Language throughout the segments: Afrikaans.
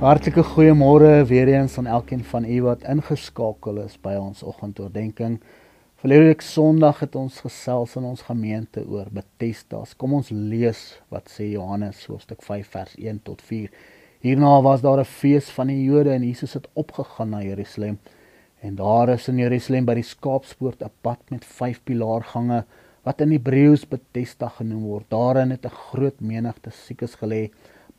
Hartlike goeiemôre weer eens aan elkeen van u wat ingeskakel is by ons oggendoordenkings. Verlede Sondag het ons gesels in ons gemeente oor Bethesda. Kom ons lees wat sê Johannes hoofstuk 5 vers 1 tot 4. Hierna was daar 'n fees van die Jode en Jesus het opgegaan na Jerusalem. En daar is in Jerusalem by die Skaapspoort 'n pad met 5 pilaargange wat in Hebreëus Bethesda genoem word. Daarin het 'n groot menigte siekes gelê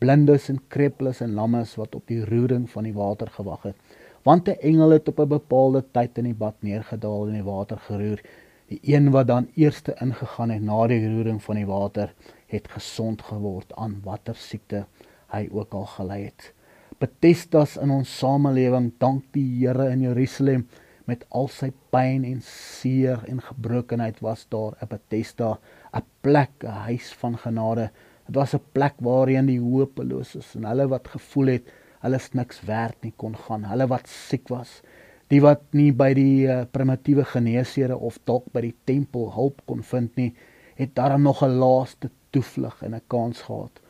blindes en krepeles en lammes wat op die roering van die water gewag het. Want 'n engel het op 'n bepaalde tyd in die bad neergedaal en die water geroer. Die een wat dan eerste ingegaan het na die roering van die water, het gesond geword aan watter siekte hy ook al gely het. Betestas in ons samelewing, dank die Here in Jerusalem met al sy pyn en seer en gebrokenheid was daar 'n Betesda, 'n plek, 'n huis van genade Dit was 'n plek waarheen die hopeloses en hulle wat gevoel het hulle is niks werd nie kon gaan. Hulle wat siek was, die wat nie by die uh, primitiewe geneesere of dalk by die tempel hulp kon vind nie, het daar nog 'n laaste toevlug en 'n kans gehad.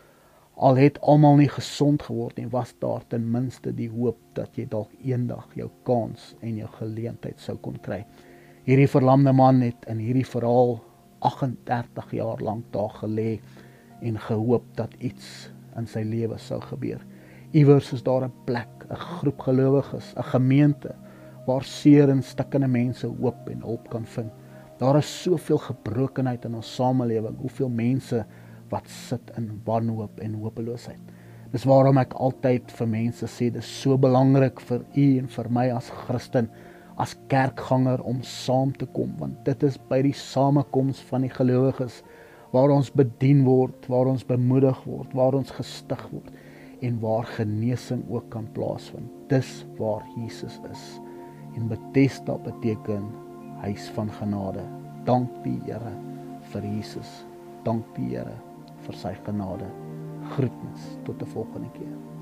Al het almal nie gesond geword nie, was daar ten minste die hoop dat jy dalk eendag jou kans en jou geleentheid sou kon kry. Hierdie verlamde man het in hierdie verhaal 38 jaar lank daar gelê en gehoop dat iets in sy lewe sou gebeur. Iewers is daar 'n plek, 'n groep gelowiges, 'n gemeente waar seer en stikkende mense hoop en hulp kan vind. Daar is soveel gebrokenheid in ons samelewing, hoeveel mense wat sit in wanhoop en hopeloosheid. Dis waarom ek altyd vir mense sê dis so belangrik vir u en vir my as Christen as kerkganger om saam te kom want dit is by die samekoms van die gelowiges waar ons bedien word, waar ons bemoedig word, waar ons gestig word en waar genesing ook kan plaasvind. Dis waar Jesus is. En Bethesda beteken huis van genade. Dank die Here vir Jesus. Dank die Here vir sy genade. Groetnis tot 'n volgende keer.